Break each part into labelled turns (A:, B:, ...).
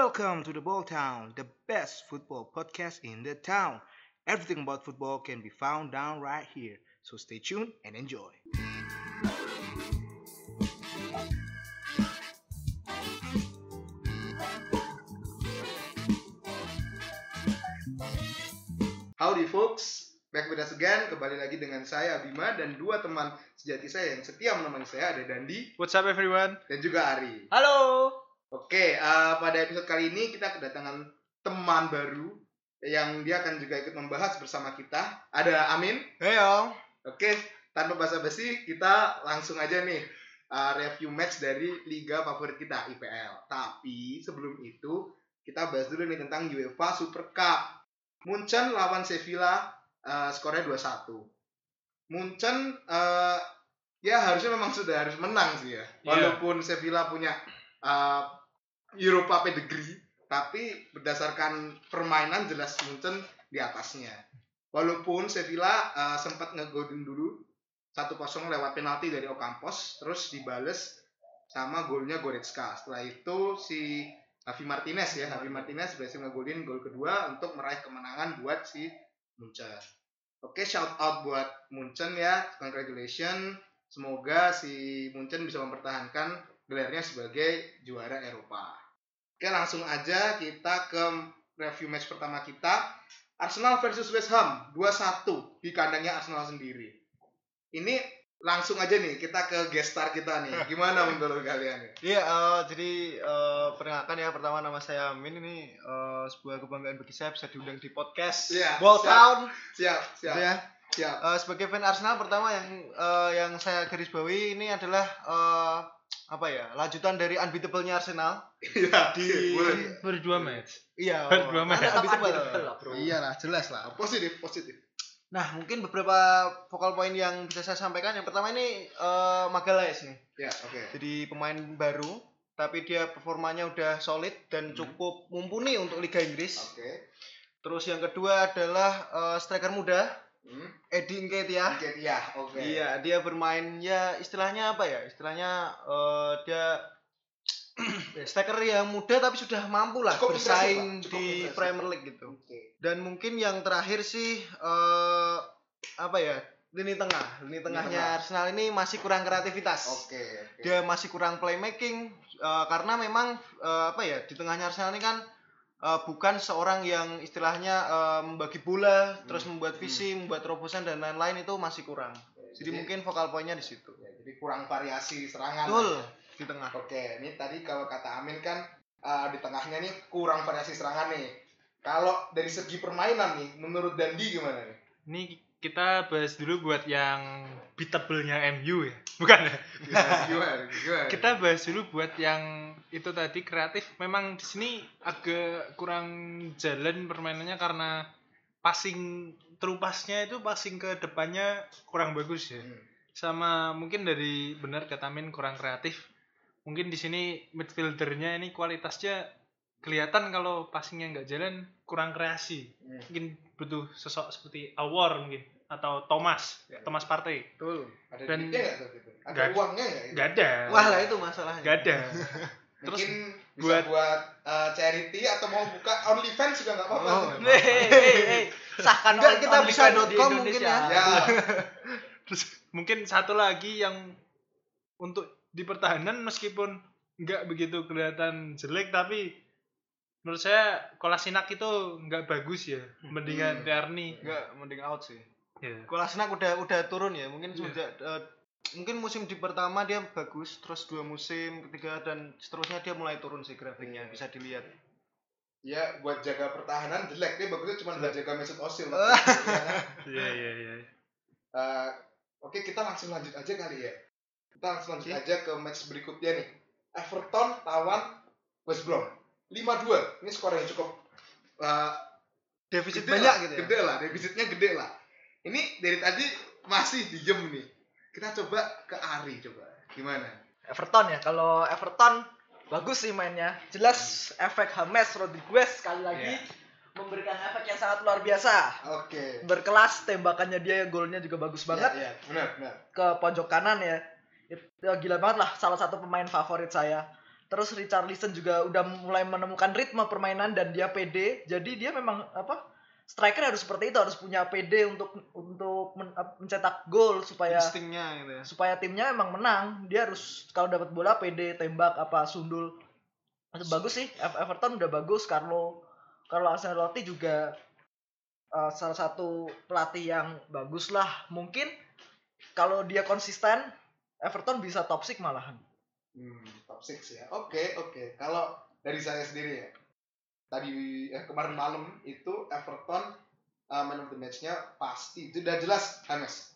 A: Welcome to the Ball Town, the best football podcast in the town. Everything about football can be found down right here. So stay tuned and enjoy. Howdy folks, back with us again. Kembali lagi dengan saya Bima dan dua teman sejati saya yang setia menemani saya ada Dandi
B: What's up everyone?
A: dan juga Ari.
B: Halo.
A: Oke, eh, pada episode kali ini kita kedatangan teman baru yang dia akan juga ikut membahas bersama kita. Ada Amin.
B: Heyo.
A: Oke, tanpa basa-basi kita langsung aja nih eh, review match dari liga favorit kita IPL. Tapi sebelum itu kita bahas dulu nih tentang UEFA Super Cup. Munchen lawan Sevilla eh, skornya 2-1. Munchen eh, ya harusnya memang sudah harus menang sih ya.
B: Iya.
A: Walaupun Sevilla punya eh, Europa pedigree, tapi berdasarkan permainan jelas Munchen di atasnya. Walaupun Sevilla eh, sempat ngegolin dulu 1-0 lewat penalti dari Ocampos, terus dibales sama golnya Goretzka. Setelah itu si Javi Martinez ya, Javi Martinez berhasil ngegolin gol kedua untuk meraih kemenangan buat si Munchen. Oke, shout out buat Munchen ya, congratulations. Semoga si Munchen bisa mempertahankan gelarnya sebagai juara Eropa. Oke, langsung aja kita ke review match pertama kita. Arsenal versus West Ham 2-1 di kandangnya Arsenal sendiri. Ini langsung aja nih kita ke guest star kita nih. Gimana menurut kalian?
B: Iya, eh, jadi eh, perkenalkan ya pertama nama saya Amin ini eh, sebuah kebanggaan bagi saya bisa diundang di podcast
A: Iya,
B: Ball
A: siap.
B: Town.
A: Siap, siap,
B: Gitu ya.
A: siap.
B: Eh, sebagai fan Arsenal pertama yang eh, yang saya garis bawahi ini adalah eh, apa ya lanjutan dari unbeatable-nya Arsenal
A: Iya,
B: di
A: boleh.
C: berdua match.
B: iya
C: Berdua match.
B: unbeatable.
D: unbeatable lah, bro.
B: Iyalah jelas lah
A: Positif, positif.
B: Nah, mungkin beberapa vokal poin yang bisa saya sampaikan. Yang pertama ini eh Magalhaes nih.
A: Ya, oke.
B: Jadi pemain baru, tapi dia performanya udah solid dan
A: Hmm.
B: cukup mumpuni untuk Liga Inggris.
A: Oke.
B: Terus yang kedua adalah eh, striker muda,
A: Hmm.
B: Eddie Nketiah.
A: Oke, iya, oke.
B: Iya, dia bermain ya istilahnya apa ya? Istilahnya eh, dia ya, striker yang muda tapi sudah mampu lah
A: Cukup
B: bersaing.
A: Cukup
B: di. Premier League gitu.
A: Oke.
B: Dan mungkin yang terakhir sih eh apa ya? Lini tengah. Lini tengahnya
A: tengah.
B: Arsenal ini masih kurang kreativitas.
A: Oke, oke.
B: Dia masih kurang playmaking eh, karena memang eh, apa ya? Di tengahnya Arsenal ini kan eh, bukan seorang yang istilahnya eh, membagi bola, terus membuat visi, membuat terobosan dan lain-lain itu masih kurang. Jadi mungkin vokal poinnya di situ.
A: ya, jadi kurang variasi serangan.
B: Betul, di tengah.
A: Oke, ini tadi kalau kata Amin kan eh, di tengahnya nih kurang variasi serangan nih. Kalau dari segi permainan nih, menurut Dandi gimana nih?
C: Ini kita bahas dulu buat yang beatable-nya MU ya. Bukan ya? Kita bahas dulu buat yang itu tadi kreatif. Memang di sini agak kurang jalan permainannya karena passing terupasnya itu passing ke depannya kurang bagus ya.
A: Hmm.
C: Sama mungkin dari benar kata Min kurang kreatif. Mungkin di sini midfieldernya ini kualitasnya kelihatan kalau passingnya nggak jalan kurang kreasi.
A: Hmm.
C: mungkin butuh sosok seperti Awar mungkin atau Thomas
A: Ya.
C: Thomas Partey
B: Betul.
A: Ada
C: Dan-
A: duitnya nggak gitu? Ada
C: Nggak ada.
A: uangnya nggak? gitu?
C: nggak ada
B: Wah lah itu masalahnya.
C: nggak ada
A: Mungkin bisa
C: buat-
A: buat, eh, charity atau mau buka OnlyFans juga nggak apa-apa.
B: Oh,
A: tuh.
C: Hei, hei, hei.
D: Sahkan
B: Enggak, kita bisa dot com mungkin ya.
A: Ya,
C: terus mungkin satu lagi yang untuk di pertahanan meskipun nggak begitu kelihatan jelek tapi menurut saya Kolasinak itu nggak bagus ya mendingan
A: Hmm.
C: Tierney
B: Enggak, mending out sih.
C: Ya.
B: Kolasinac udah udah turun ya. Mungkin
C: Iya.
B: semenjak eh, mungkin musim di pertama dia bagus, terus dua musim ketiga dan seterusnya dia mulai turun sih grafiknya
A: Iya.
B: bisa dilihat.
A: ya buat jaga pertahanan jelek dia bagusnya cuma buat jaga Mesut Ozil.
C: Iya iya iya
A: Eh, Oke kita langsung lanjut aja kali ya. Kita langsung lanjut
B: Oke.
A: aja ke match berikutnya nih. Everton lawan West Brom. 5-2. Ini skor yang cukup eh,
B: Defisit banyak
A: lah,
B: gitu ya.
A: Gede lah, defisitnya gede lah. Ini dari tadi masih diem nih. Kita coba ke Ari coba. Gimana?
D: Everton ya. Kalau Everton bagus sih mainnya. Jelas efek James Rodriguez sekali lagi
A: Iya.
D: memberikan efek yang sangat luar biasa.
A: Oke.
D: Berkelas tembakannya dia golnya juga bagus banget
A: Iya, iya. benar, benar.
D: ke pojok kanan ya. Itu ya, gila banget lah salah satu pemain favorit saya. Terus Richarlison juga udah mulai menemukan ritme permainan dan dia pede. Jadi dia memang apa? Striker harus seperti itu, harus punya pede untuk untuk men- mencetak gol supaya
B: instingnya gitu ya
D: supaya timnya emang menang. Dia harus kalau dapat bola pede, tembak apa sundul. Itu bagus sih. Ev- Everton udah bagus. Carlo Carlo Ancelotti juga eh, salah satu pelatih yang bagus lah. Mungkin kalau dia konsisten Everton bisa top 6 malahan.
A: Hmm, top 6 ya. Oke, oke. Kalau dari saya sendiri ya. Tadi eh, kemarin malam itu Everton uh, man of the match-nya pasti itu udah jelas Hames.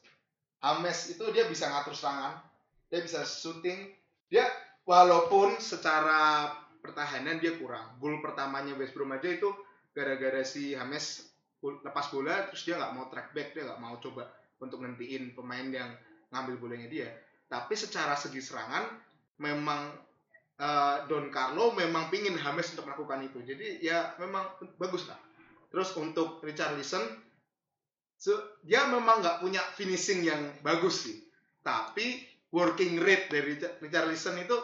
A: Hames itu dia bisa ngatur serangan, dia bisa shooting, dia walaupun secara pertahanan dia kurang. Gol pertamanya West Brom aja itu gara-gara si Hames lepas bola terus dia nggak mau track back, dia nggak mau coba untuk nentiin pemain yang ngambil bolanya dia. Tapi secara segi serangan memang eh, Don Carlo memang pingin Hames untuk melakukan itu. Jadi ya memang bagus lah. Terus untuk Richarlison, so, dia memang nggak punya finishing yang bagus sih. Tapi working rate dari Richar- Richarlison itu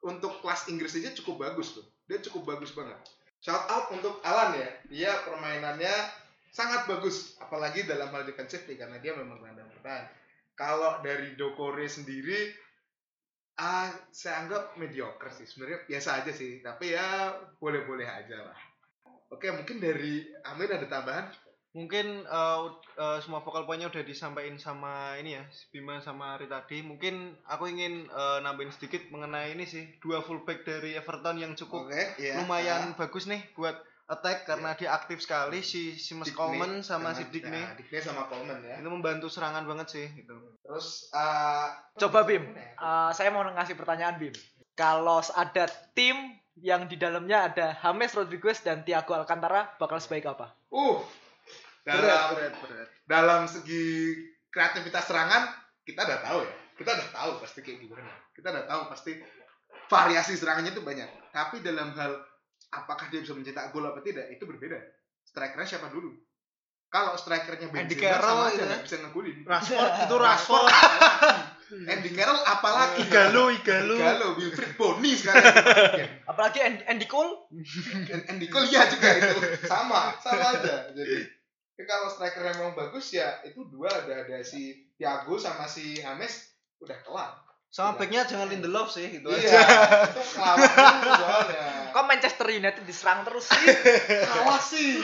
A: untuk kelas Inggris aja cukup bagus tuh. Dia cukup bagus banget. Shout out untuk Alan ya. Dia permainannya sangat bagus. Apalagi dalam hal defensif nih, karena dia memang gelandang bertahan. Kalau dari Dokore sendiri, ah saya anggap mediocre sih. Sebenarnya biasa aja sih. Tapi ya boleh-boleh aja lah. Oke, mungkin dari Amir ada tambahan?
B: mungkin ud- eh, semua vokal poinnya udah disampaikan sama ini ya si Bima sama Ari tadi mungkin aku ingin eh, nambahin sedikit mengenai ini sih dua fullback dari Everton yang cukup
A: Oke, iya.
B: lumayan bagus nih buat attack karena dia aktif sekali si si Mas
A: Digne
B: Coleman sama si Dick nih
A: Digne sama Coleman ya.
B: itu membantu serangan banget sih gitu.
A: Terus eh,
D: Coba Bim? Eh, saya mau ngasih pertanyaan Bim. Kalau ada tim yang di dalamnya ada James Rodriguez dan Thiago Alcantara bakal sebaik apa?
A: Uh, dalam
B: berat berat.
A: dalam segi kreativitas serangan kita udah tahu ya. Kita udah tahu pasti kayak gimana. Kita udah tahu pasti variasi serangannya itu banyak. Tapi dalam hal apakah dia bisa mencetak gol apa tidak itu berbeda. Strikernya siapa dulu? Kalau strikernya
B: Andy
A: Benzema
B: Carroll
A: sama aja
B: ya.
A: nggak bisa ngegolin.
C: Rashford itu
A: Rashford.
C: Rashford.
A: Andy Carroll apalagi?
C: Igalo Igalo.
A: Igalo Wilfried Bony sekarang.
D: Apalagi Andy, Andy Cole?
A: Andy Cole ya juga itu. Sama sama aja. Jadi ya kalau striker yang memang bagus ya itu dua. Ada ada si Thiago sama si James udah kelar.
B: Sama
A: Iya.
B: backnya jangan Lindelof sih gitu
A: iya
B: aja.
A: itu dulu soalnya
D: Kok Manchester United diserang terus sih?
A: kalah sih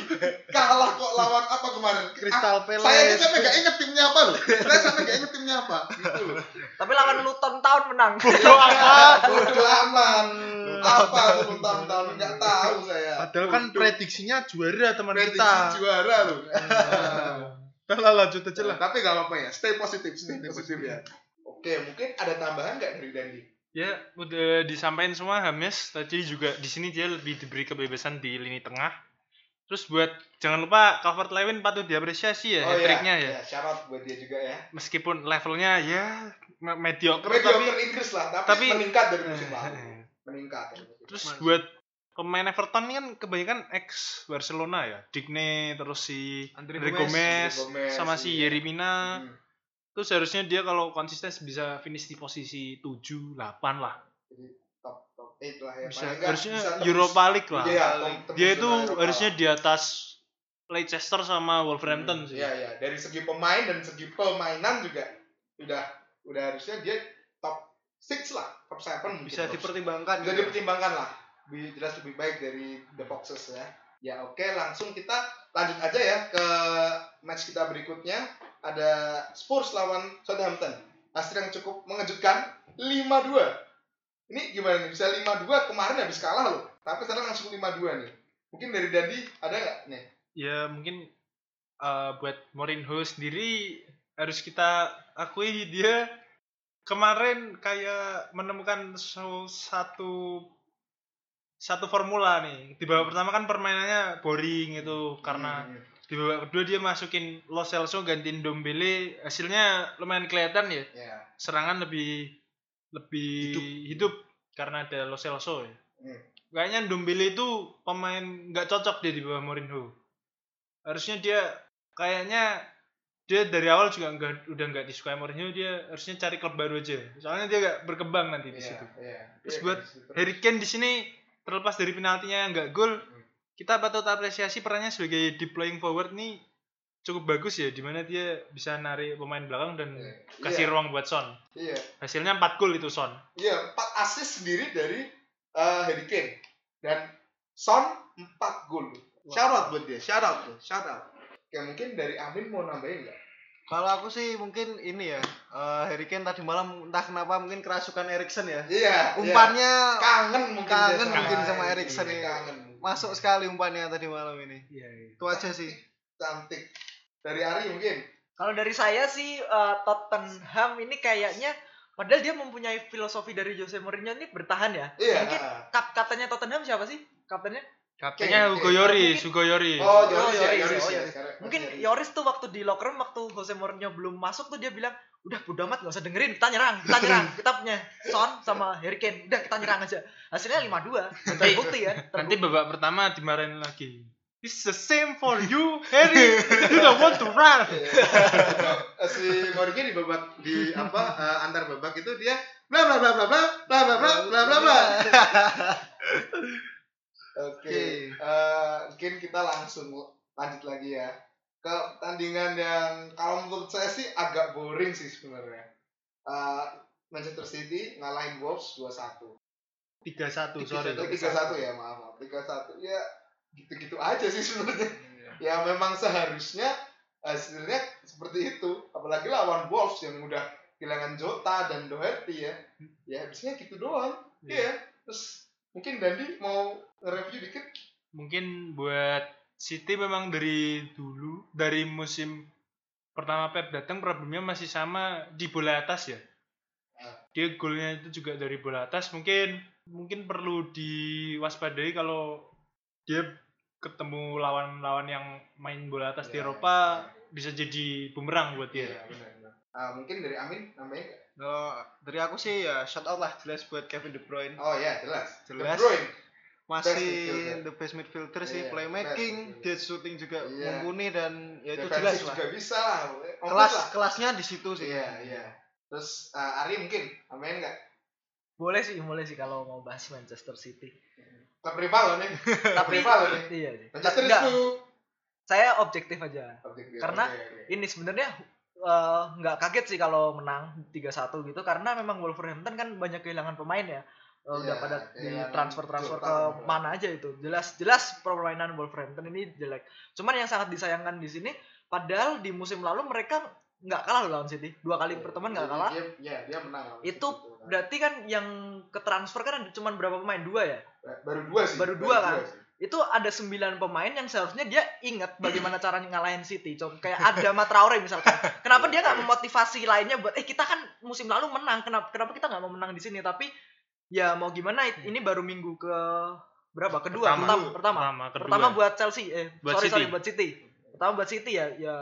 A: kalah kok lawan apa kemarin
B: Crystal
A: Ah,
B: Palace.
A: saya sampai gak inget timnya apa loh saya sampai gak inget timnya apa gitu loh
D: Tapi lawan Luton Town menang.
C: Bodoh amat.
A: bodo aman apa tuh tahun-tahun nggak tahu saya
C: Padahal kan
A: Bodoh.
C: prediksinya juara teman
A: prediksi
C: kita.
A: juara loh
C: Udah lah lanjut aja lah.
A: Tapi gak apa-apa ya, stay positif, stay positif ya. Oke, mungkin ada tambahan nggak dari Dandi?
C: Ya, udah disampaikan semua Hames. Tadi juga di sini dia lebih diberi kebebasan di lini tengah. Terus buat jangan lupa Calvert Lewin patut diapresiasi ya hat-tricknya ya.
A: ya. Syarat buat dia juga ya.
C: Meskipun levelnya ya me- mediocre,
A: Mediocre
C: tapi
A: Inggris lah, tapi,
C: tapi-
A: meningkat dari musim lalu. Meningkat. dari musim
C: terus
A: lalu.
C: buat pemain Everton ini kan kebanyakan ex Barcelona ya. Digne terus si
B: Andre Gomez,
C: Gomez, sama si
A: iya.
C: Yerimina.
A: Hmm.
C: Terus harusnya dia kalau konsisten bisa finish di posisi 7 8 lah.
A: Jadi top top 8 lah ya.
C: Bisa
A: Paling
C: harusnya
A: bisa
C: Europa League lah.
A: Iya, tembus
C: dia itu harusnya di atas Leicester sama Wolverhampton sih.
A: Iya, iya. Dari segi pemain dan segi permainan juga udah udah harusnya dia top 6 lah, top 7 mungkin.
B: bisa
A: top
B: dipertimbangkan
A: bisa
B: gitu.
A: dipertimbangkan lah Bi- jelas lebih baik dari The Foxes ya ya oke langsung kita lanjut aja ya ke match kita berikutnya ada Spurs lawan Southampton. Hasil yang cukup mengejutkan 5-2 ini gimana nih? Bisa 5-2 kemarin habis kalah loh. Tapi sekarang langsung 5-2 nih. Mungkin dari Dandi ada nggak nih?
C: Ya mungkin eh, buat Mourinho sendiri harus kita akui dia kemarin kayak menemukan satu satu formula nih. Di babak pertama kan permainannya boring itu karena
A: Hmm,
C: di babak kedua dia masukin Lo Celso gantiin Dombele hasilnya lumayan kelihatan ya.
A: ya
C: Serangan lebih lebih hidup, karena ada Lo Celso ya.
A: Hmm.
C: Kayaknya Dombele itu pemain nggak cocok dia di bawah Mourinho. Harusnya dia kayaknya dia dari awal juga nggak udah nggak disukai Mourinho dia harusnya cari klub baru aja soalnya dia nggak berkembang nanti di
A: Iya,
C: situ
A: iya.
C: Terus
A: Iya,
C: buat
A: situ.
C: Harry Kane di sini terlepas dari penaltinya yang nggak gol kita patut apresiasi perannya sebagai deploying forward nih cukup bagus ya di mana dia bisa narik pemain belakang dan
A: Iya.
C: kasih
A: Iya.
C: ruang buat Son
A: Iya.
C: hasilnya 4 gol itu Son
A: Iya, 4 assist sendiri dari eh, Harry Kane dan Son 4 gol. Shout out buat dia, shout out tuh, shout out. Oke, mungkin dari Amin mau nambahin nggak?
B: Kalau aku sih mungkin ini ya, eh, Harry Kane tadi malam entah kenapa mungkin kerasukan Erikson ya.
A: Iya.
B: Umpannya
A: iya. kangen mungkin dia
B: kangen mungkin sama
A: ini.
B: Erikson ya.
A: Kangen.
B: Masuk sekali umpannya tadi malam ini.
C: iya iya
B: Itu aja sih.
A: Cantik. Dari Ari mungkin.
D: Kalau dari saya sih eh, Tottenham ini kayaknya padahal dia mempunyai filosofi dari Jose Mourinho ini bertahan ya.
A: Iya.
D: Mungkin kap kaptennya Tottenham siapa sih? Kaptennya?
C: kaptennya Hugo. Yoris Hugo Yoris
A: Oh,
D: Oh,
A: Yoris ya,
D: Yoris,
A: Yoris
D: oh,
A: ya.
D: Yoris.
A: sekarang.
D: Mungkin
A: Yoris.
D: Yoris tuh waktu di locker room waktu Jose Mourinho belum masuk tuh dia bilang, "Udah bodo amat gak usah dengerin, kita nyerang, kita nyerang. Kita punya Son sama Harry Kane. Udah kita nyerang aja." Hasilnya 5-2. Dan terbukti ya.
C: nanti babak pertama dimarahin lagi It's the same for you, Harry. You don't want to run.
A: Si Mourinho di babak di apa eh, antar babak itu dia bla bla bla bla bla bla bla bla bla bla bla. Oke,
B: Oke.
A: eh, mungkin kita langsung lanjut lagi ya pertandingan yang kalau menurut saya sih agak boring sih sebenarnya. Eh, Manchester City ngalahin Wolves 2-1.
C: 3-1, sorry.
A: Oh, 3-1 ya, maaf, maaf. 3-1. Ya gitu-gitu aja sih sebenarnya. Ya memang seharusnya eh, sebenarnya seperti itu. Apalagi lawan Wolves yang udah kehilangan Jota dan Doherty ya. Ya biasanya gitu doang. Iya. Terus mungkin Dandi mau nge-review dikit.
C: Mungkin buat City memang dari dulu dari musim pertama Pep datang problemnya masih sama di bola atas ya.
A: Ah.
C: Dia golnya itu juga dari bola atas. Mungkin mungkin perlu diwaspadai kalau dia ketemu lawan-lawan yang main bola atas di
A: Ya,
C: Eropa bisa jadi bumerang buat dia.
A: Iya, benar benar. Ah, mungkin dari Amin namanya?
B: Oh, dari aku sih ya shout out lah jelas buat Kevin De Bruyne.
A: Oh ya, jelas.
B: Jelas.
A: De Bruyne.
B: Masih the best midfielder sih,
A: Iya,
B: playmaking, dia shooting juga
A: Iya.
B: mumpuni dan ya itu jelas lah.
A: juga bisa lah.
B: Kelas
A: lah.
B: kelasnya di situ sih.
A: Iya, iya. Terus ah, Ari mungkin namanya nggak?
D: Boleh sih, boleh sih kalau mau bahas Manchester City.
A: Klub rival loh nih.
D: Tapi
A: rival loh nih.
D: iya sih.
A: Manchester itu.
D: saya objektif aja.
A: Objektif,
D: Karena
A: oke.
D: Ini sebenarnya eh, nggak kaget sih kalau menang 3-1 gitu karena memang Wolverhampton kan banyak kehilangan pemain ya. Eh, udah
A: Iya,
D: pada di
A: kehilangan
D: transfer-transfer
A: Jota
D: ke
A: dan-
D: mana aja itu. Jelas jelas permainan Wolverhampton ini jelek. Cuman yang sangat disayangkan di sini padahal di musim lalu mereka nggak kalah loh lawan City. Dua kali pertemuan nggak kalah.
A: Dia, ya, dia menang.
D: Itu
A: City.
D: Berarti kan yang ke transfer kan ada cuman berapa pemain? Dua ya?
A: baru dua sih.
D: baru dua kan?
A: sih.
D: itu ada sembilan pemain yang seharusnya dia ingat bagaimana caranya ngalahin City. Contoh kayak ada Matraore misalkan. Kenapa dia nggak memotivasi lainnya buat eh kita kan musim lalu menang. Kenapa kenapa kita nggak mau menang di sini? Tapi ya mau gimana ini baru minggu ke berapa? Kedua,
C: Pertama.
D: pertama, pertama.
C: Pertama, kedua.
D: Pertama buat Chelsea eh
C: Buat
D: sorry
C: City.
D: sorry buat City. Pertama buat City ya ya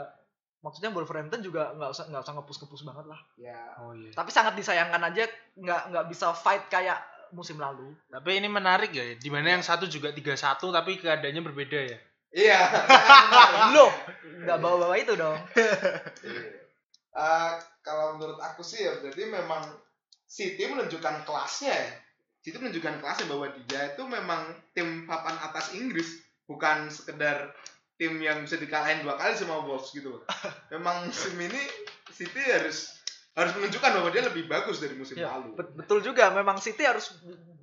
D: maksudnya Wolverhampton juga nggak usah nggak usah ngepus-ngepus banget lah.
A: Ya.
C: Oh iya.
D: Tapi sangat disayangkan aja nggak nggak bisa fight kayak musim lalu.
C: Tapi ini menarik ya, di mana yang satu juga 3-1 tapi keadaannya berbeda ya.
A: Iya.
D: Loh, nggak bawa-bawa itu dong.
A: Iya. Eh, kalau menurut aku sih ya berarti memang City menunjukkan kelasnya ya. City menunjukkan kelasnya bahwa dia itu memang tim papan atas Inggris, bukan sekedar tim yang bisa dikalahin dua kali sama Wolves gitu. Memang musim ini City harus harus menunjukkan bahwa dia lebih bagus dari musim
D: Ya,
A: lalu.
D: bet- betul juga. Memang City harus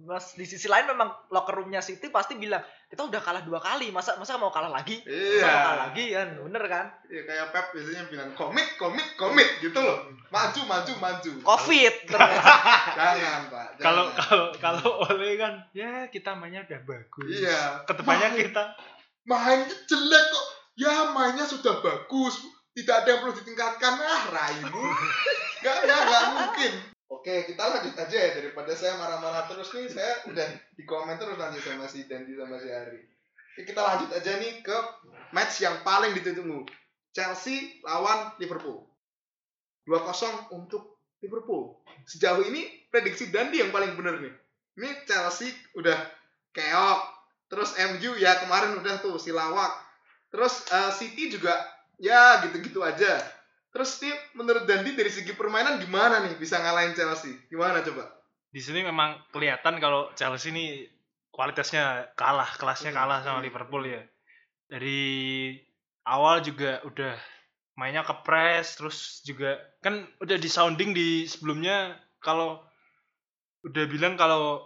D: mas di sisi lain memang locker roomnya City pasti bilang kita udah kalah dua kali, masa masa mau kalah lagi? Masa
A: Iya.
D: mau kalah lagi kan, bener kan?
A: Iya kayak Pep biasanya bilang komit, komit, komit gitu loh. Maju, maju, maju.
D: Covid terus.
A: Jangan pak.
C: Kalau kalau kalau oleh kan ya kita mainnya udah bagus.
A: Iya.
C: Ke depannya
A: Main-
C: kita
A: mainnya jelek kok. Ya mainnya sudah bagus. Tidak ada yang perlu ditingkatkan. Ah raimu. Gak, gak, gak mungkin. Oke, kita lanjut aja ya daripada saya marah-marah terus nih. Saya udah di komen terus nanti sama si Dandi sama si Ari. Oke, kita lanjut aja nih ke match yang paling ditunggu. Chelsea lawan Liverpool. 2-0 untuk Liverpool. Sejauh ini prediksi Dandi yang paling bener nih. Ini Chelsea udah keok. Terus MU ya kemarin udah tuh si lawak. Terus eh, City juga ya gitu-gitu aja. Terus Steve, menurut Dandi dari segi permainan gimana nih bisa ngalahin Chelsea? Gimana coba?
C: Di sini memang kelihatan kalau Chelsea ini kualitasnya kalah, kelasnya
A: Hmm,
C: kalah sama. Liverpool ya. Dari awal juga udah mainnya ke press terus juga kan udah di sounding di sebelumnya kalau udah bilang kalau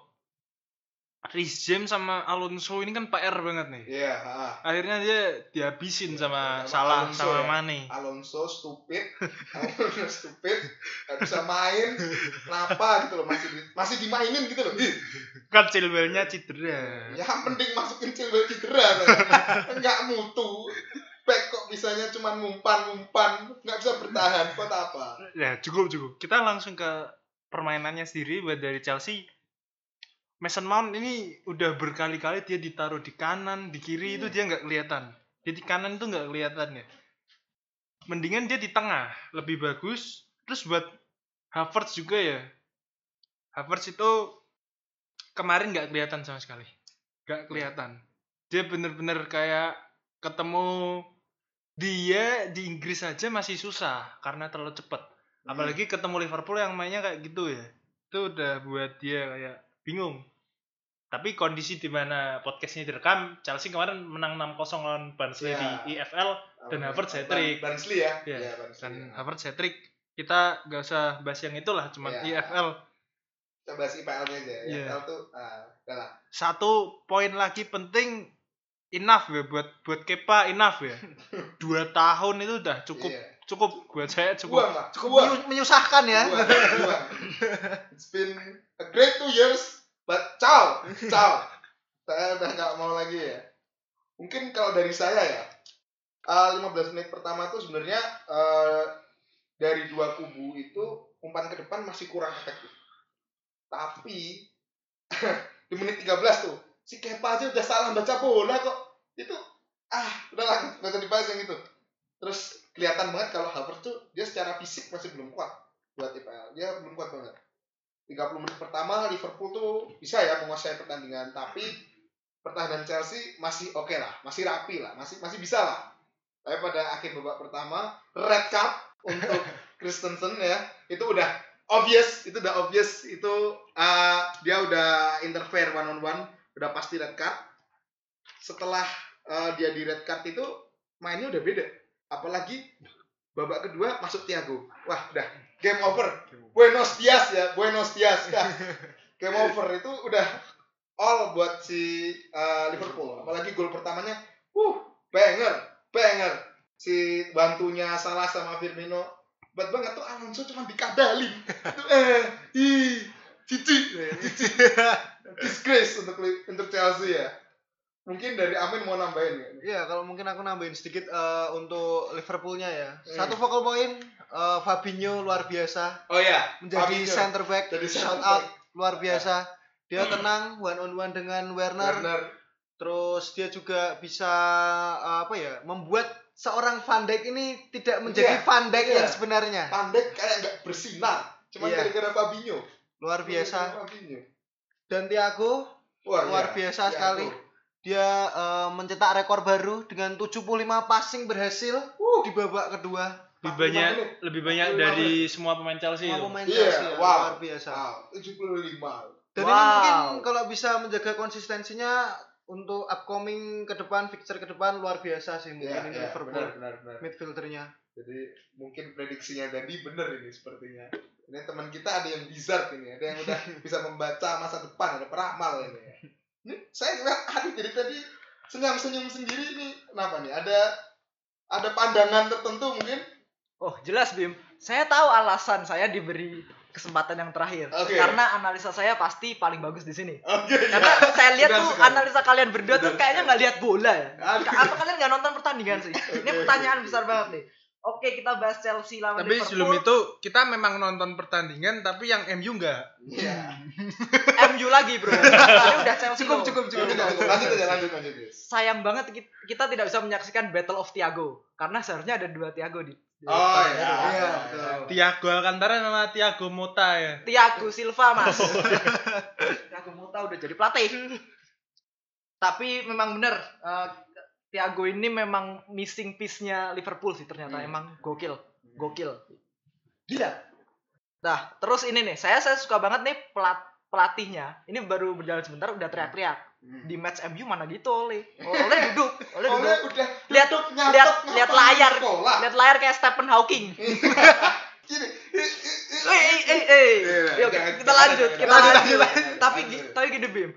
C: Rhys James sama Alonso ini kan PR banget nih.
A: Iya, ha.
C: Akhirnya dia dihabisin sama
A: Sama
C: Salah
A: Alonso
C: sama
A: ya.
C: Mane.
A: Alonso stupid, Alonso stupid, gak bisa main, kenapa gitu loh masih di- masih dimainin gitu loh.
C: Kan Chilwell-nya cedera.
A: Ya mending masukin Chilwell cedera. Enggak mutu. Back kok bisanya cuma ngumpan-ngumpan, nggak bisa bertahan, buat apa?
C: Ya cukup cukup. Kita langsung ke permainannya sendiri buat dari Chelsea. Mason Mount ini udah berkali-kali dia ditaruh di kanan, di kiri itu dia nggak kelihatan. Dia di kanan itu nggak kelihatan ya. Mendingan dia di tengah, lebih bagus. Terus buat Havertz juga ya. Havertz itu kemarin nggak kelihatan sama sekali. Nggak kelihatan. Dia bener-bener kayak ketemu dia di Inggris aja masih susah karena terlalu cepet apalagi ketemu Liverpool yang mainnya kayak gitu ya itu udah buat dia kayak bingung tapi kondisi di mana podcastnya direkam Chelsea kemarin menang 6-0 lawan Barnsley
A: Iya.
C: di EFL dan Havertz hat-trick.
A: Barnsley ya.
C: Iya,
A: Iya, Barnsley.
C: dan
A: ya.
C: Havertz hat-trick kita gak usah bahas yang itulah cuman
A: Iya.
C: EFL
A: Coba si IPL-nya aja.
C: Iya.
A: IPL tuh lah.
C: satu poin lagi penting enough ya buat buat Kepa enough ya dua tahun itu udah cukup
A: Iya.
C: Cukup buat saya cukup
A: Buang lah.
B: Cukup
A: Buang.
B: menyu- menyusahkan ya.
A: Buang, buang. It's been a great two years, but ciao, ciao. Saya udah nggak mau lagi ya. Mungkin kalau dari saya ya, eh, 15 menit pertama tuh sebenarnya eh, dari dua kubu itu umpan ke depan masih kurang efektif. Tapi di menit 13 tuh si Kepa aja udah salah baca bola kok. Itu ah udahlah nggak usah dibahas yang itu. Terus kelihatan banget kalau Havertz tuh dia secara fisik masih belum kuat buat IPL. Dia belum kuat banget. 30 menit pertama Liverpool tuh bisa ya menguasai pertandingan, tapi pertahanan Chelsea masih oke lah, masih rapi lah, masih masih bisa lah. Tapi pada akhir babak pertama red card untuk Christensen ya, itu udah obvious, itu udah obvious, itu uh, dia udah interfere one on one, udah pasti red card. Setelah uh, dia di red card itu mainnya udah beda. Apalagi babak kedua masuk Thiago. Wah, udah game over. Buenos dias ya, Buenos dias. Dah. game over itu udah all buat si uh, Liverpool. Apalagi gol pertamanya, uh, banger, banger. Si bantunya salah sama Firmino, buat banget tuh Alonso cuma dikadalin. Itu eh, ih, cici, cici. Disgrace untuk untuk Chelsea ya. Mungkin dari Amin mau nambahin nggak?
B: Iya, kalau mungkin aku nambahin sedikit eh, untuk Liverpoolnya ya.
A: Hmm.
B: Satu focal point eh, Fabinho luar biasa
A: Oh ya,
B: menjadi
A: Fabinho.
B: center back,
A: Jadi
B: shout out luar biasa. Dia tenang one on one dengan Werner.
A: Werner.
B: Terus dia juga bisa eh, apa ya? Membuat seorang Van Dijk ini tidak menjadi
A: Iya,
B: Van Dijk
A: iya.
B: yang sebenarnya.
A: Pandek kayak nggak bersinar. Cuma
B: Iya.
A: gara-gara Fabinho.
B: Luar biasa.
A: Fabinho.
B: Dan Thiago luar
A: iya.
B: biasa
A: Thiago.
B: sekali. Dia eh, mencetak rekor baru dengan 75 passing berhasil
A: Uh.
B: di babak kedua.
C: lebih
A: 45
C: banyak
A: menit.
C: lebih banyak
A: 45
C: dari semua pemain Chelsea
B: Semua
C: itu.
B: pemain
A: Iya,
B: Chelsea ya,
A: wow.
B: luar biasa.
A: Wow, 75.
B: Dan
D: Wow.
B: ini mungkin kalau bisa menjaga konsistensinya untuk upcoming ke depan, fixture ke depan luar biasa sih mungkin
A: Iya,
B: ini
A: iya,
B: Liverpool
A: benar, benar, benar.
B: midfieldernya.
A: Jadi mungkin prediksinya Dandi bener ini sepertinya. Ini teman kita ada yang bizarre ini, ada yang udah bisa membaca masa depan, ada peramal ini. ya. Ini saya ngeliat Adi jadi tadi senyum-senyum sendiri ini kenapa nih? Ada ada pandangan tertentu mungkin?
D: Oh, jelas Bim. Saya tahu alasan saya diberi kesempatan yang terakhir.
A: Oke.
D: Karena analisa saya pasti paling bagus di sini.
A: Oke.
D: Karena saya lihat tuh
A: sekali.
D: analisa kalian berdua tuh
A: Benar
D: kayaknya nggak lihat bola ya.
A: Aduh.
D: Atau kalian nggak nonton pertandingan sih. Ini pertanyaan besar banget nih. Oke, kita bahas Chelsea lawan
C: Tapi
D: Liverpool.
C: sebelum itu kita memang nonton pertandingan tapi yang MU enggak.
A: Iya.
D: MU lagi, Bro. Ini udah Chelsea.
B: Cukup,
D: loh.
B: cukup, cukup.
A: Lanjut, aja, lanjut, lanjut. guys.
D: Sayang banget ki- kita tidak bisa menyaksikan Battle of Thiago karena seharusnya ada dua Thiago di. di
A: Oh iya.
B: Iya,
A: betul.
C: Tiago Alcantara sama Tiago Mota ya.
D: Thiago Silva mas Thiago Mota udah jadi pelatih tapi memang bener eh, Thiago ini memang missing piece-nya Liverpool sih ternyata.
A: Hmm.
D: emang gokil gokil. Gila. Nah terus ini nih saya saya suka banget nih pelat pelatihnya. Ini baru berjalan sebentar udah teriak-teriak.
A: Hmm.
D: di match MU mana gitu oleh oleh duduk oleh duduk.
A: udah
D: lihat
A: duduk,
D: lihat
A: nyatet,
D: lihat layar.
A: sekolah.
D: lihat layar kayak Stephen Hawking.
A: Gini.
D: eh eh eh.
A: Iya,
D: Yuk,
A: jangan-
D: kita lanjut kita
A: lanjut,
D: tapi tapi gini Bim.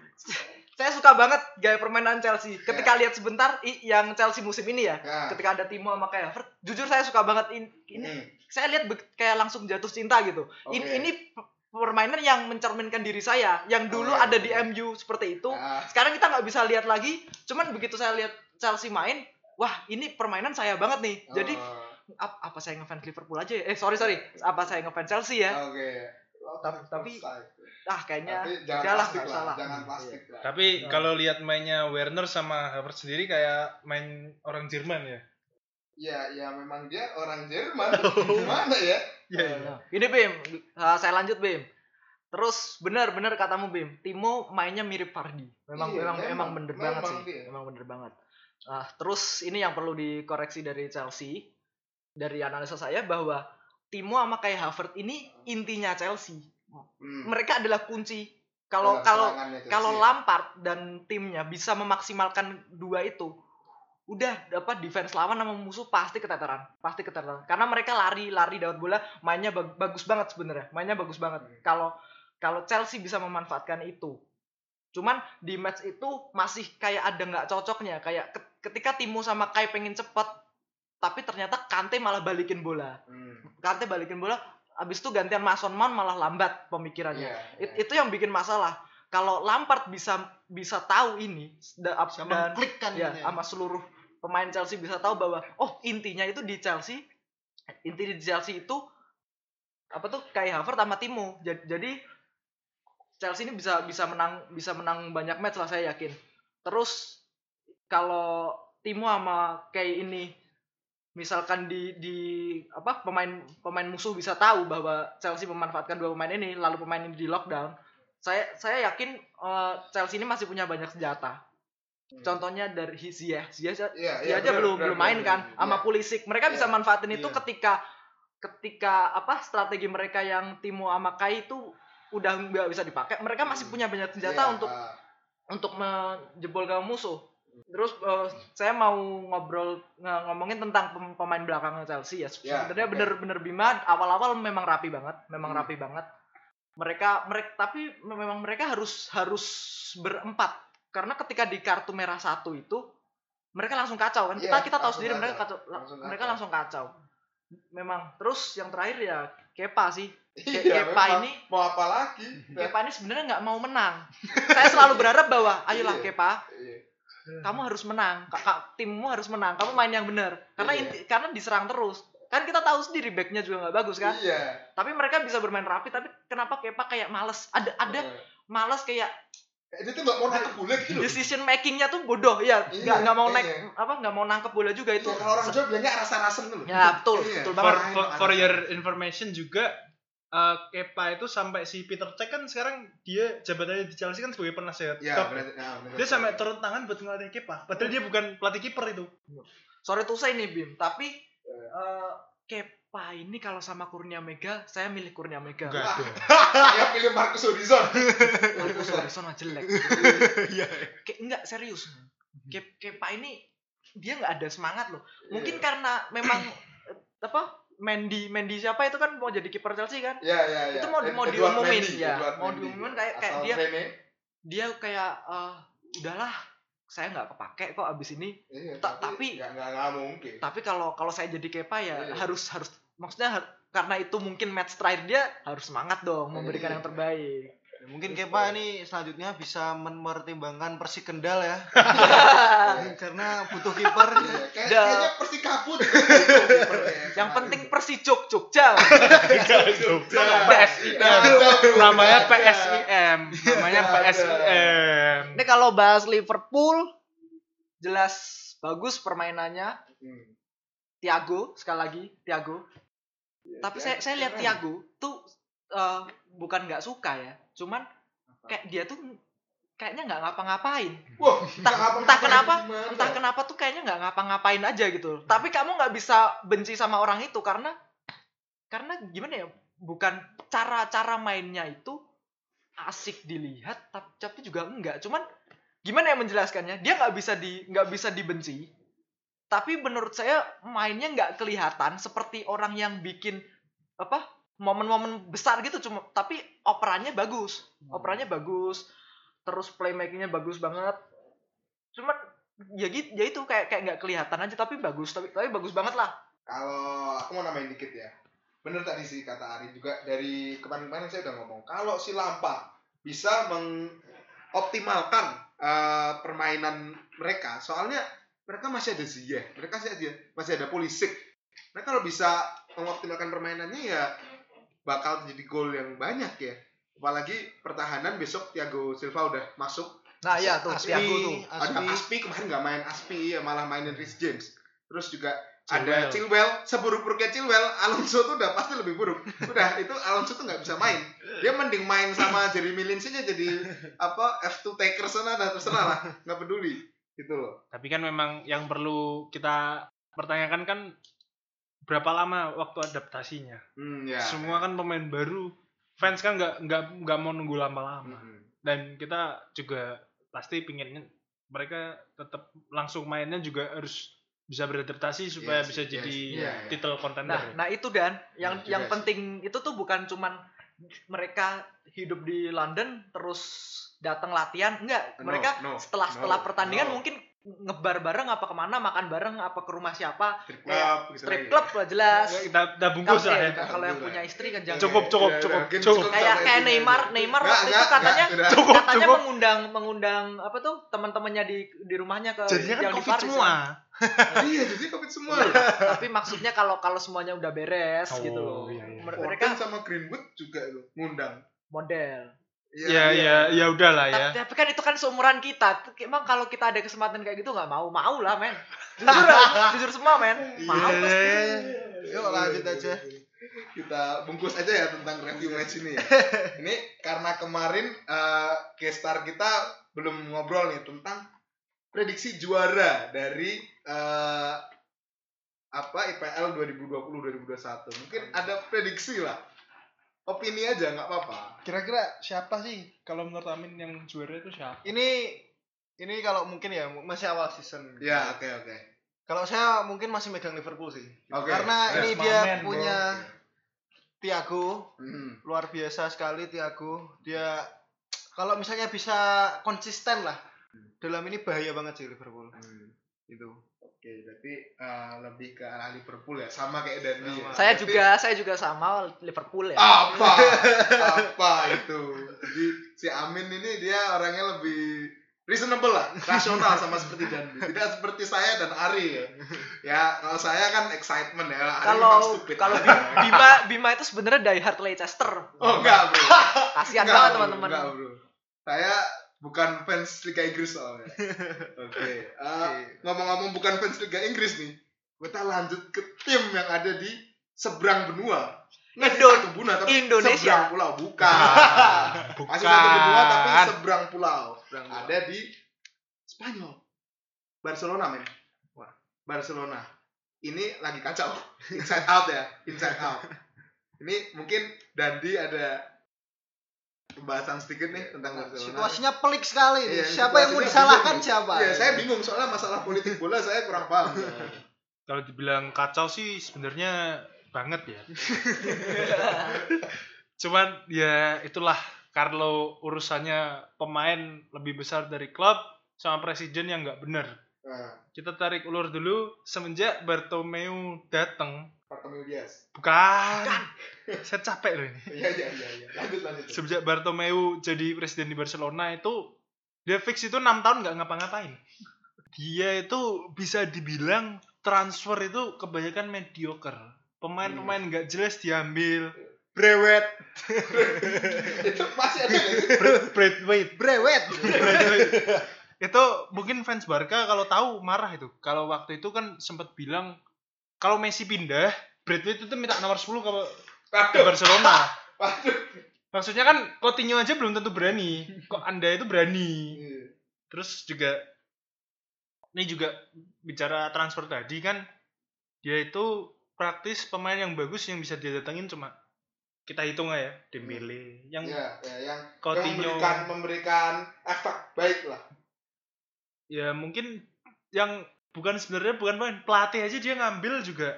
D: Saya suka banget gaya permainan Chelsea. Ketika lihat sebentar i- yang Chelsea musim ini ya
A: Ya.
D: ketika ada Timo sama kayak Havertz jujur saya suka banget in- ini.
A: Hmm.
D: saya lihat kayak langsung jatuh cinta gitu. Ini
A: Oke.
D: ini p- permainan yang mencerminkan diri saya yang dulu
A: Oke,
D: ada di MU seperti itu.
A: Ah,
D: sekarang kita nggak bisa lihat lagi. Cuman begitu saya lihat Chelsea main wah ini permainan saya banget nih. Jadi
A: oh,
D: ap- apa saya ngefans Liverpool aja ya? Eh sorry sorry. Apa saya ngefans Chelsea ya?
A: Oke.
D: Tapi- tapi-. Ah kayaknya
A: Tapi jangan
D: udahlah,
A: plastik lah,
D: salah.
A: jangan plastik lah.
C: Tapi
D: Nah.
C: kalau lihat mainnya Werner sama Havertz sendiri kayak main orang Jerman ya.
A: Ya, ya memang dia orang Jerman. Gimana ya?
C: Iya, iya.
D: Nah, Ini Bim, Ah, saya lanjut Bim. Terus benar-benar katamu Bim, Timo mainnya mirip Fardi. Memang
A: Iya,
D: memang
A: memang,
D: memang bener banget
A: memang
D: sih.
A: dia.
D: Memang bener banget. Ah, terus ini yang perlu dikoreksi dari Chelsea dari analisa saya bahwa Timo sama kayak Havertz ini intinya Chelsea.
A: Hmm.
D: Mereka adalah kunci. Kalau kalau kalau Lampard dan timnya bisa memaksimalkan dua itu, udah dapat defense lawan sama musuh pasti keteteran, pasti keteteran. Karena mereka lari-lari dapat bola, mainnya bag- bagus banget sebenarnya, mainnya bagus banget.
A: Hmm.
D: Kalau kalau Chelsea bisa memanfaatkan itu, cuman di match itu masih kayak ada nggak cocoknya, kayak ke- ketika Timo sama Kai pengen cepet, tapi ternyata Kante malah balikin bola.
A: Hmm.
D: Kante balikin bola, abis itu gantian Mason Mount malah lambat pemikirannya. It-
A: iya.
D: itu yang bikin masalah. Kalau Lampard bisa bisa tahu ini da- up- dan
B: klik kan
D: ya
B: ini.
D: sama seluruh pemain Chelsea bisa tahu bahwa oh intinya itu di Chelsea inti di Chelsea itu apa tuh kayak Havertz sama Timo. Jadi, jadi Chelsea ini bisa bisa menang bisa menang banyak match lah saya yakin. Terus kalau Timo sama kayak ini misalkan di di apa pemain pemain musuh bisa tahu bahwa Chelsea memanfaatkan dua pemain ini lalu pemain ini di lockdown saya saya yakin eh, Chelsea ini masih punya banyak senjata
A: Hmm.
D: contohnya dari Ziyech Ziyech
A: Iya, iya,
D: aja
A: benar,
D: belum
A: benar,
D: belum main kan
A: benar.
D: sama
A: Iya.
D: Pulisic mereka bisa
A: Iya.
D: manfaatin itu ketika ketika apa strategi mereka yang Timo sama Kai itu udah nggak bisa dipakai mereka masih
A: Hmm.
D: punya banyak senjata
A: Iya,
D: untuk
A: ah.
D: untuk menjebol gawang musuh. Terus eh, saya mau ngobrol ngomongin tentang pem- pemain belakang Chelsea ya.
A: Ya,
D: Sebenarnya
A: oke.
D: bener-bener Bima awal-awal memang rapi banget, memang
A: Hmm.
D: rapi banget. Mereka mereka tapi memang mereka harus harus berempat karena ketika di kartu merah satu itu mereka langsung kacau kan. Kita
A: Iya,
D: kita tahu sendiri mereka
A: kacau.
D: kacau,
A: Langsung
D: mereka
A: kacau.
D: langsung kacau. Memang. Terus yang terakhir ya Kepa sih. Ke-
A: Iya,
D: Kepa
A: memang.
D: ini
A: mau apa lagi?
D: Kepa ini sebenarnya nggak mau menang. Saya selalu berharap bahwa ayolah
A: Iya.
D: Kepa,
A: Iya.
D: Kamu harus menang. Kak, kak- timmu harus menang. Kamu main yang benar. Karena
A: Iya.
D: inti, karena diserang terus. Kan kita tahu sendiri backnya juga nggak bagus kan.
A: Iya.
D: Tapi mereka bisa bermain rapi. Tapi kenapa Kepa kayak males? Ada ada
A: Eh,
D: males kayak
A: Dia tuh nggak mau nangkep bola gitu loh.
D: decision makingnya tuh bodoh ya.
A: Iya,
D: Nggak nggak mau
A: iya.
D: naik apa nggak mau nangkep bola juga itu.
A: Iya, kalau orang Jawa bilangnya rasa-rasen tuh loh.
D: Ya betul
A: Iya.
D: betul
C: For,
D: banget.
C: For, for
A: anak.
C: your information juga eh, Kepa itu sampai si Peter Cech kan sekarang dia jabatannya di Chelsea kan sebagai penasehat
A: Iya, nah, bener.
C: dia sampai turun tangan buat ngelatih Kepa padahal dia bukan pelatih kiper itu
D: Sorry tuh saya nih Bim. Tapi eh, Kepa ini kalau sama Kurnia Mega, saya milih Kurnia Mega.
C: Enggak ada
A: Saya pilih Marcus Horizon.
D: Marcus Horizon mah jelek.
A: Iya.
D: Kayak enggak serius. Kep Kepa ini dia nggak ada semangat loh. Mungkin
A: Iya.
D: karena memang eh, apa? Mendy Mendy siapa itu kan mau jadi kiper Chelsea kan?
A: Iya, iya, iya.
D: Itu mau di- mau diumumin,
A: Mendy,
D: ya.
A: Edward
D: Mau
A: Mendy.
D: diumumin kayak- kayak
A: Asal
D: dia-
A: Rene.
D: Dia kayak eh, udahlah saya nggak kepake kok abis ini.
A: Iya,
D: Ta- tapi-
A: nggak nggak mungkin.
D: Tapi kalau kalau saya jadi Kepa ya
A: Iya.
D: harus harus maksudnya har- karena itu mungkin match terakhir dia harus semangat dong memberikan
A: Iya.
D: yang terbaik.
B: Ya, mungkin Kepa ini selanjutnya bisa mempertimbangkan Persik Kendal ya. Karena butuh kiper.
A: Iya, kayak- kayaknya persi kabut.
D: yang penting Persijok Jogja.
C: PSIM namanya PSIM namanya
A: ada.
C: PSIM
D: Ini kalau bahas Liverpool jelas bagus permainannya
A: Hmm.
D: Thiago sekali lagi Thiago.
A: Iya,
D: Tapi saya saya lihat. Thiago tuh eh, bukan nggak suka ya, cuman kayak dia tuh kayaknya nggak ngapa-ngapain.
A: Wah,
D: Entah,
A: apa-apa,
D: entah kenapa,
A: gimana?
D: entah kenapa tuh kayaknya nggak ngapa-ngapain aja gitu. Tapi kamu nggak bisa benci sama orang itu karena karena gimana ya bukan cara-cara mainnya itu asik dilihat tapi, tapi juga enggak cuman gimana ya menjelaskannya dia nggak bisa di nggak bisa dibenci tapi menurut saya mainnya nggak kelihatan seperti orang yang bikin apa momen-momen besar gitu cuma tapi operannya bagus operannya bagus terus playmakingnya bagus banget cuman ya gitu ya itu kayak kayak nggak kelihatan aja tapi bagus tapi tapi bagus banget lah
A: Kalau aku mau nambahin dikit ya. Bener tadi sih kata Ari juga dari kemarin-kemarin saya udah ngomong. Kalau si Lampard bisa mengoptimalkan eh, permainan mereka, soalnya mereka masih ada Ziyech, mereka masih ada masih ada Pulisic. Mereka kalau bisa mengoptimalkan permainannya ya bakal jadi gol yang banyak ya. Apalagi pertahanan besok Thiago Silva udah masuk.
D: Nah ya tuh
B: Aspi,
D: Thiago tuh.
A: Ada
B: Aspi.
A: Aspi kemarin nggak main Aspi ya malah mainin Rhys James. Terus juga
C: Chilwell.
A: ada Chilwell. Seburuk-buruknya Chilwell Alonso tuh udah pasti lebih buruk. Udah itu Alonso tuh nggak bisa main. Dia mending main sama Jeremy Lin aja jadi apa F2 taker sana dah terserah lah. Nggak peduli. Gitu loh.
C: Tapi kan memang yang perlu kita pertanyakan kan berapa lama waktu adaptasinya.
A: hmm, ya
C: Semua kan pemain baru, fans kan nggak nggak nggak mau nunggu lama-lama.
A: Hmm.
C: Dan kita juga pasti pinginnya mereka tetap langsung mainnya juga harus bisa beradaptasi supaya
A: Yes,
C: bisa
A: yes,
C: jadi
A: iya.
C: title contender.
D: Nah, nah itu dan yang
A: juga
D: yang
A: sih.
D: penting itu tuh bukan cuman mereka hidup di London terus datang latihan enggak
A: No,
D: mereka
A: no,
D: setelah
A: no,
D: setelah pertandingan
A: no.
D: mungkin ngebar bareng apa ke mana makan bareng apa ke rumah siapa
A: strip club gitu
D: strip club lah jelas
C: Ya, kita,
D: kalau
C: bungkus lah ya.
D: eh, kalau yang punya istri kan jangan
C: Cukup, cukup,
A: Iya,
C: cukup, cukup.
D: kayak kayak Neymar. Neymar waktu itu katanya
A: udah.
C: Cukup,
D: katanya
C: cukup.
D: mengundang mengundang apa tuh teman-temannya di di rumahnya ke
C: Jadinya kan
D: yang di
C: covid
D: Paris
C: semua.
D: kan.
A: iya jadi covid semua loh
D: tapi maksudnya kalau kalau semuanya udah beres
C: Oh,
D: gitu loh
C: iya, iya.
D: Mer-
A: Foden
D: mereka
A: sama Greenwood juga loh ngundang
D: model
C: Ya, ya, ya udahlah ya.
D: Ta- Tapi kan itu kan seumuran kita. Emang kalau kita ada kesempatan kayak gitu nggak mau, mau lah men. Jujur, jujur semua men. Mau
C: Iya,
D: pasti.
C: iya, iya.
B: Yuk lanjut aja.
A: kita bungkus aja ya tentang review match ini ya. ini karena kemarin eh gestar kita belum ngobrol nih tentang prediksi juara dari eh apa IPL 2020-2021. Mungkin ada prediksi lah. Opini aja nggak apa-apa.
C: Kira-kira siapa sih kalau menurut Amin yang juara itu siapa?
B: Ini ini kalau mungkin ya masih awal season.
A: Ya, oke oke.
B: Kalau saya mungkin masih megang Liverpool sih.
A: Oke.
B: Karena
A: Yes,
B: ini
C: my
B: dia
C: man, bro.
B: punya Thiago
A: Hmm.
B: luar biasa sekali Thiago. Dia kalau misalnya bisa konsisten lah. Dalam ini bahaya banget sih Liverpool.
A: Hmm.
B: Itu.
A: Oke, berarti eh, lebih ke arah Liverpool ya, sama kayak Dandi ya.
D: Saya
A: Berarti-
D: juga, saya juga sama Liverpool ya.
A: apa? Apa itu? Jadi si Amin ini dia orangnya lebih reasonable lah rasional sama seperti Dandi tidak seperti saya dan Ari ya. Ya kalau saya kan excitement ya Ari
D: Kalau
A: stupid.
D: kalau Bima Bima itu sebenarnya die hard Leicester.
A: oh enggak bro.
D: Kasihan banget teman-teman.
A: enggak bro. Saya bukan fans Liga Inggris soalnya. Oke eh, ngomong-ngomong bukan fans Liga Inggris nih kita lanjut ke tim yang ada di seberang benua. Nggak di
D: Indo-
A: satu benua tapi
D: Indonesia.
A: seberang pulau bukan.
C: Bukan.
A: masih satu benua tapi seberang pulau. Ada di Spanyol. Barcelona men.
B: Wah.
A: Barcelona. Ini lagi kacau. Inside out ya inside out. Ini mungkin Dandi ada pembahasan sedikit nih tentang Barcelona
B: Situasinya pelik sekali nih.
A: Iya,
B: Siapa yang mau disalahkan
A: bingung.
B: siapa?
A: Iya, saya bingung soalnya masalah politik bola saya kurang paham.
C: Kalau dibilang kacau sih sebenarnya banget ya. Cuman ya itulah Carlo urusannya pemain lebih besar dari klub sama presiden yang nggak bener.
A: Nah,
C: Kita tarik ulur dulu semenjak Bartomeu datang.
A: Bartomeu Diaz.
C: Bukan. Saya capek loh ini.
A: Iya iya iya iya. Lanjut lanjut.
C: Semenjak Bartomeu jadi presiden di Barcelona itu dia fix itu enam tahun nggak ngapa-ngapain. Dia itu bisa dibilang transfer itu kebanyakan mediocre. Pemain-pemain nggak jelas diambil.
A: Brewet. itu masih ada sih?
C: Braithwaite.
B: Brewet.
C: itu mungkin fans Barca kalau tahu marah itu. Kalau waktu itu kan sempat bilang kalau Messi pindah, Braithwaite itu minta nomor 10 ke, ke. Barcelona.
A: Waduh.
C: Maksudnya kan Coutinho aja belum tentu berani. Kok Anda itu berani?
A: Iya.
C: Terus juga ini juga bicara transfer tadi kan dia itu praktis pemain yang bagus yang bisa dia datangin cuma kita hitung aja Dembele yang
A: ya, ya, yang, yang
C: Coutinho
A: memberikan memberikan efek baik lah
C: ya mungkin yang bukan sebenarnya bukan pemain pelatih aja dia ngambil juga.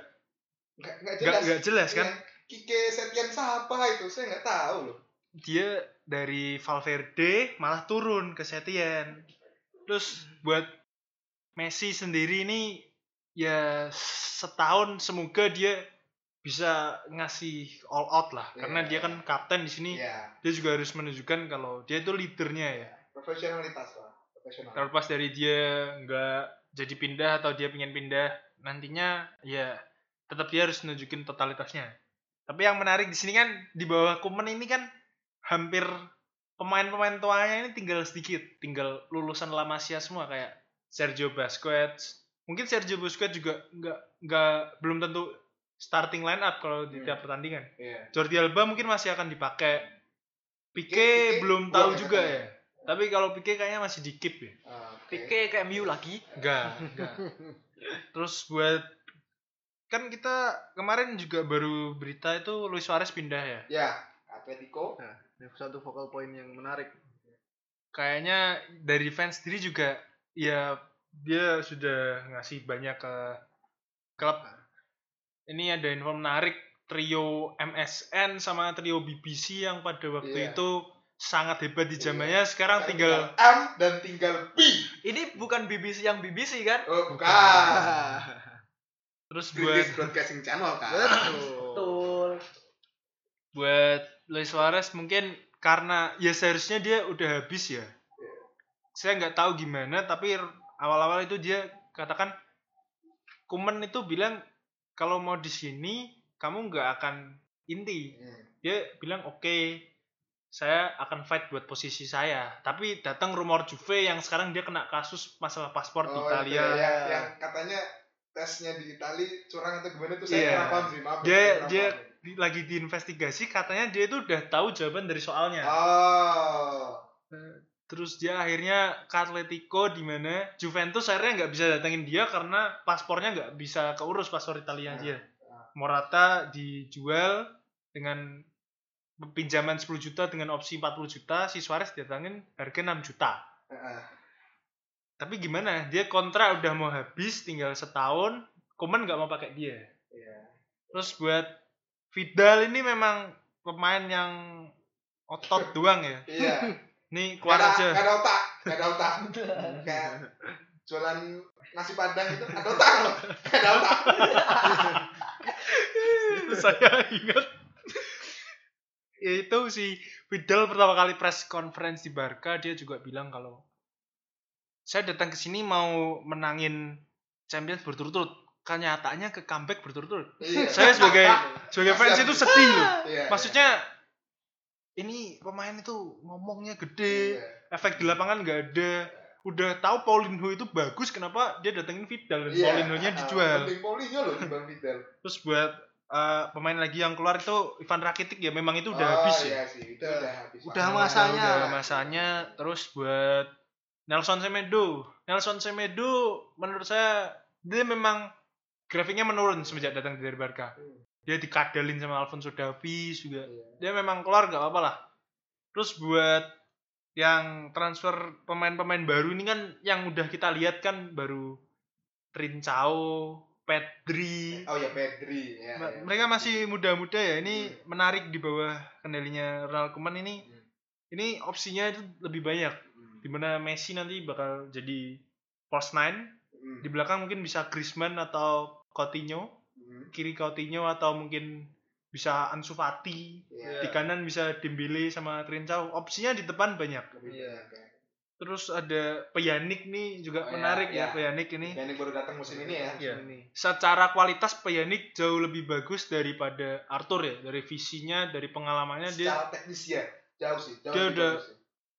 A: Nggak jelas.
C: nggak jelas kan?
A: Yang Kike Setien siapa itu? Saya nggak tahu loh.
C: Dia dari Valverde malah turun ke Setien. Terus buat Messi sendiri ini ya setahun semoga dia bisa ngasih all out lah. Karena
A: Iya.
C: dia kan kapten di sini.
A: Ya
C: dia juga harus menunjukkan kalau dia itu leadernya ya.
A: Profesionalitas lah profesional.
C: Terlepas dari dia nggak jadi pindah atau dia pengen pindah nantinya ya tetap dia harus nunjukin totalitasnya. Tapi yang menarik di sini kan di bawah Kuman ini kan hampir pemain-pemain tuanya ini tinggal sedikit tinggal lulusan La Masia semua kayak Sergio Busquets. Mungkin Sergio Busquets juga nggak nggak belum tentu starting line up kalau di
A: Hmm.
C: tiap pertandingan.
A: Iya.
C: Jordi Alba mungkin masih akan dipakai. Pique,
A: Pique
C: belum tahu
A: ya
C: juga
A: katanya.
C: ya. Tapi kalau Pique kayaknya masih di keep ya.
A: Ah,
D: Pique ke MU lagi.
C: Enggak, enggak. Terus buat kan kita kemarin juga baru berita itu Luis Suarez pindah ya.
A: ya Atletico
B: Nah, ini satu focal point yang menarik.
C: Kayaknya dari fans sendiri juga ya dia sudah ngasih banyak ke klub. Ini ada info menarik trio MSN sama trio BBC yang pada waktu
A: Iya.
C: itu sangat hebat di zamannya sekarang tinggal
A: M dan tinggal P
D: Ini bukan BBC yang BBC kan?
A: oh bukan
C: terus buat
A: British Broadcasting Channel kan
B: Betul.
D: Betul.
C: buat Luis Suarez mungkin karena ya seharusnya dia udah habis ya. Saya nggak tahu gimana tapi awal-awal itu dia katakan Kuman itu bilang kalau mau di sini kamu nggak akan inti.
A: Hmm.
C: Dia bilang oke saya akan fight buat posisi saya. Tapi datang rumor Juve yang sekarang dia kena kasus masalah paspor di
A: Oh, itu
C: Italia.
A: ya, yang, yang katanya tesnya di Itali curang atau gimana itu saya
C: Iya.
A: kurang paham sih maaf ya,
C: Dia dia di- lagi diinvestigasi katanya dia itu udah tahu jawaban dari soalnya.
A: oh
C: Terus dia akhirnya ke Atletico di mana Juventus akhirnya nggak bisa datengin dia karena paspornya nggak bisa keurus paspor Italia
A: Nah,
C: dia. Morata dijual dengan pinjaman 10 juta dengan opsi 40 juta, si Suarez datangin harga 6 juta.
A: Heeh.
C: Tapi gimana? Dia kontrak udah mau habis, tinggal setahun, Kuman nggak mau pakai dia.
A: Iya.
C: Terus buat Vidal ini memang pemain yang otot doang ya.
A: Iya.
C: Nih
A: Gak
C: keluar
A: ada,
C: aja.
A: gak ada otak, gak ada otak. Kayak jualan nasi padang itu ada otak loh, gak ada otak.
C: saya ingat itu si Vidal pertama kali press conference di Barca dia juga bilang kalau saya datang ke sini mau menangin Champions berturut-turut kenyataannya ke comeback berturut-turut
A: Iya.
C: saya sebagai sebagai fans itu sedih loh
A: Iya,
C: maksudnya ini pemain itu ngomongnya gede
A: iya.
C: efek di lapangan nggak ada udah tahu Paulinho itu bagus kenapa dia datengin Vidal dan
A: Iya.
C: Paulinho-nya dijual
A: Penting Paulinho loh di Bang Vidal.
C: Terus buat eh, pemain lagi yang keluar itu Ivan Rakitic ya memang itu udah
A: Oh,
C: habis
A: iya
C: ya.
A: sih, itu
B: Udah.
A: udah habis.
B: Udah masanya.
C: Udah masanya. Terus buat Nelson Semedo. Nelson Semedo menurut saya dia memang grafiknya menurun semenjak datang dari Barca.
A: Hmm.
C: Dia dikadalin sama Alfonso Davies juga.
A: Iya.
C: Dia memang keluar gak apa-apa lah. Terus buat yang transfer pemain-pemain baru ini kan yang udah kita lihat kan baru Trincao, Pedri,
A: Oh ya Pedri ya.
C: Ma-
A: ya.
C: mereka masih muda-muda ya ini menarik di bawah kendalinya Ronald Koeman ini
A: Hmm.
C: ini opsinya itu lebih banyak
A: Hmm.
C: di mana Messi nanti bakal jadi false nine
A: Hmm.
C: di belakang mungkin bisa Griezmann atau Coutinho
A: Hmm.
C: kiri Coutinho atau mungkin bisa Ansu Fati
A: Iya.
C: di kanan bisa Dembele sama Trincao opsinya di depan banyak
B: Iya.
A: ya.
C: Terus ada Pjanic nih juga
A: Oh, ya,
C: menarik
A: ya.
C: ya, Pjanic ini
A: yang baru datang musim ini ya.
C: Iya.
B: Ini.
C: secara kualitas Pjanic jauh lebih bagus daripada Arthur ya dari visinya dari pengalamannya dia
A: Secara teknis ya jauh sih. Jauh
C: Dia udah-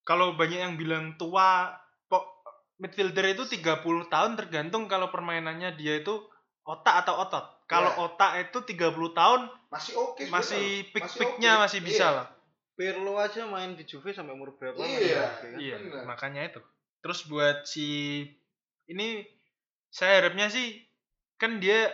C: kalau banyak yang bilang tua po- midfielder itu 30 tahun tergantung kalau permainannya dia itu otak atau otot kalau
A: Iya.
C: otak itu 30 tahun
A: masih oke sebenarnya.
C: masih
A: Masih
C: pick-picknya
A: oke.
C: masih bisa
A: Iya.
C: lah
B: Pirlo aja main di Juve sampai umur berapa?
A: Iya.
B: masih oke, kan?
C: iya
A: bener.
C: makanya itu terus buat si ini saya harapnya sih kan dia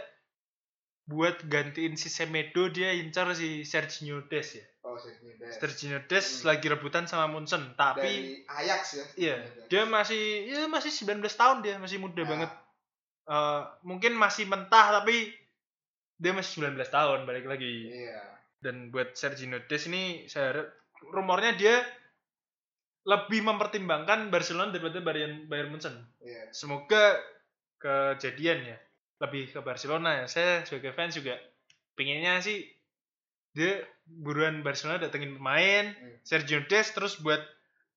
C: buat gantiin si Semedo dia incar si Sergio Des ya.
A: Oh, Sergio Des.
C: Sergio Des
A: Hmm.
C: lagi rebutan sama Munson, tapi
A: Dari Ajax ya.
C: iya, dia masih ya masih 19 tahun dia, masih muda
A: Ya.
C: banget. Eh, mungkin masih mentah tapi dia masih 19 tahun balik lagi.
A: Iya.
C: Dan buat Sergio Des ini saya harap- rumornya dia lebih mempertimbangkan Barcelona daripada Bayern Bayern Munchen.
A: Iya.
C: Semoga kejadian ya. Lebih ke Barcelona ya. Saya sebagai fans juga pengennya sih dia buruan Barcelona datengin pemain,
A: Hmm.
C: Sergio Des terus buat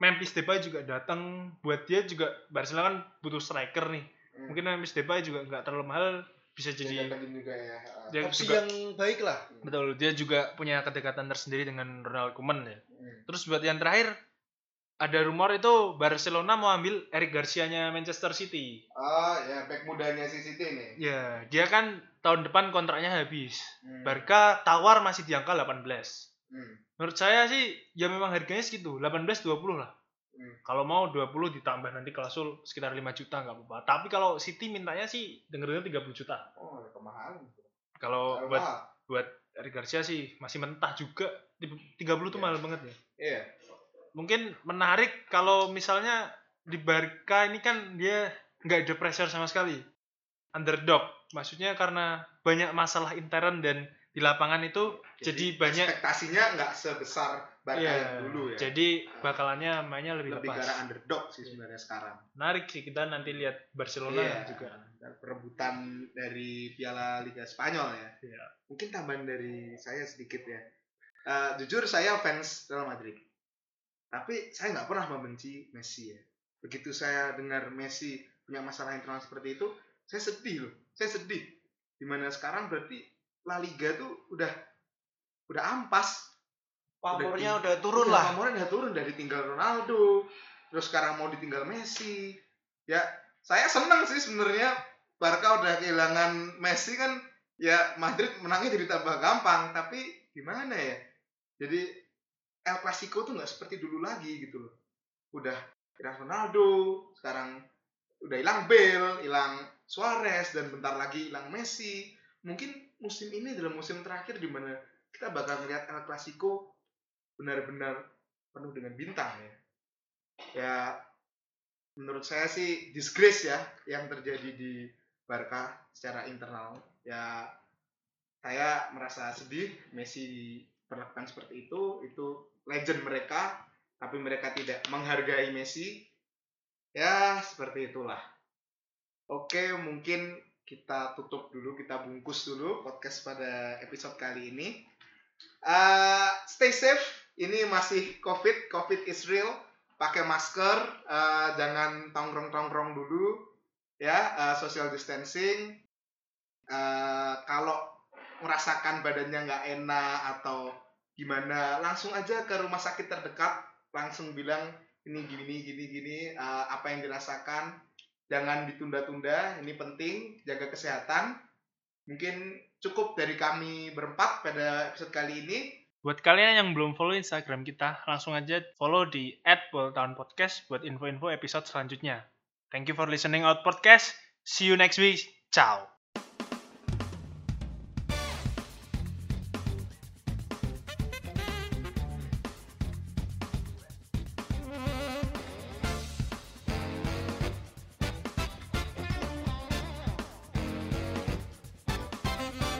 C: Memphis Depay juga datang buat dia juga Barcelona kan butuh striker nih.
A: Hmm.
C: Mungkin Memphis Depay juga nggak terlalu mahal bisa jadi
A: juga ya.
C: dia
B: Opsi
C: juga-
B: yang baik lah.
C: betul dia juga punya kedekatan tersendiri dengan Ronald Koeman ya.
A: Hmm.
C: Terus buat yang terakhir ada rumor itu Barcelona mau ambil Eric Garcia-nya Manchester City.
A: Oh, ya back mudanya si City nih.
C: Ya, dia kan tahun depan kontraknya habis.
A: Hmm.
C: Barca tawar masih di angka 18.
A: Hmm.
C: Menurut saya sih ya memang harganya segitu, 18 20 lah.
A: Hmm.
C: Kalau mau 20 ditambah nanti klausul sekitar 5 juta nggak apa-apa. Tapi kalau City mintanya sih dengernya 30 juta.
A: Oh, kemahalan.
C: Kalau
A: Kalau
C: buat buat Eric Garcia sih masih mentah juga. 30 tuh
A: Iya.
C: mahal banget ya.
A: Iya.
C: Mungkin menarik kalau misalnya di Barca ini kan dia nggak ada pressure sama sekali. Underdog. Maksudnya karena banyak masalah intern dan di lapangan itu jadi, banyak
A: ekspektasinya nggak sebesar Barca
C: Iya,
A: yang dulu ya.
C: Jadi bakalannya mainnya lebih,
A: lebih
C: lepas.
A: underdog sih sebenarnya sekarang.
C: Menarik sih kita nanti lihat Barcelona
A: Iya.
C: juga.
A: Dan perebutan dari Piala Liga Spanyol ya.
C: Iya.
A: Mungkin tambahan dari saya sedikit ya. Eh, jujur saya fans Real Madrid. Tapi saya nggak pernah membenci Messi ya. Begitu saya dengar Messi punya masalah internal seperti itu, saya sedih loh. Saya sedih. Di mana sekarang berarti La Liga tuh udah udah ampas.
B: Pamornya
A: Udah
B: udah turun
A: Iya,
B: lah.
A: pamornya udah turun dari tinggal Ronaldo. Terus sekarang mau ditinggal Messi. Ya, saya senang sih sebenarnya Barca udah kehilangan Messi kan ya Madrid menangnya jadi tambah gampang, tapi gimana ya? Jadi El Clasico tuh nggak seperti dulu lagi gitu loh. Udah hilang Ronaldo, sekarang udah hilang Bale, hilang Suarez dan bentar lagi hilang Messi. Mungkin musim ini adalah musim terakhir di mana kita bakal melihat El Clasico benar-benar penuh dengan bintang ya. Ya menurut saya sih disgrace ya yang terjadi di Barca secara internal. Ya saya merasa sedih Messi diperlakukan seperti itu, itu legend mereka, tapi mereka tidak menghargai Messi. Ya seperti itulah. Oke, mungkin kita tutup dulu, kita bungkus dulu podcast pada episode kali ini. Uh, stay safe. Ini masih COVID, COVID is real. Pakai masker, uh, jangan tongkrong-tongkrong dulu, ya, uh, social distancing. Uh, kalau merasakan badannya nggak enak atau gimana, langsung aja ke rumah sakit terdekat, langsung bilang ini gini gini gini, uh, apa yang dirasakan. Jangan ditunda-tunda, ini penting, jaga kesehatan. Mungkin cukup dari kami berempat pada episode kali ini.
C: Buat kalian yang belum follow Instagram kita, langsung aja follow di @boltownpodcast buat info-info episode selanjutnya. Thank you for listening out podcast. See you next week. Ciao.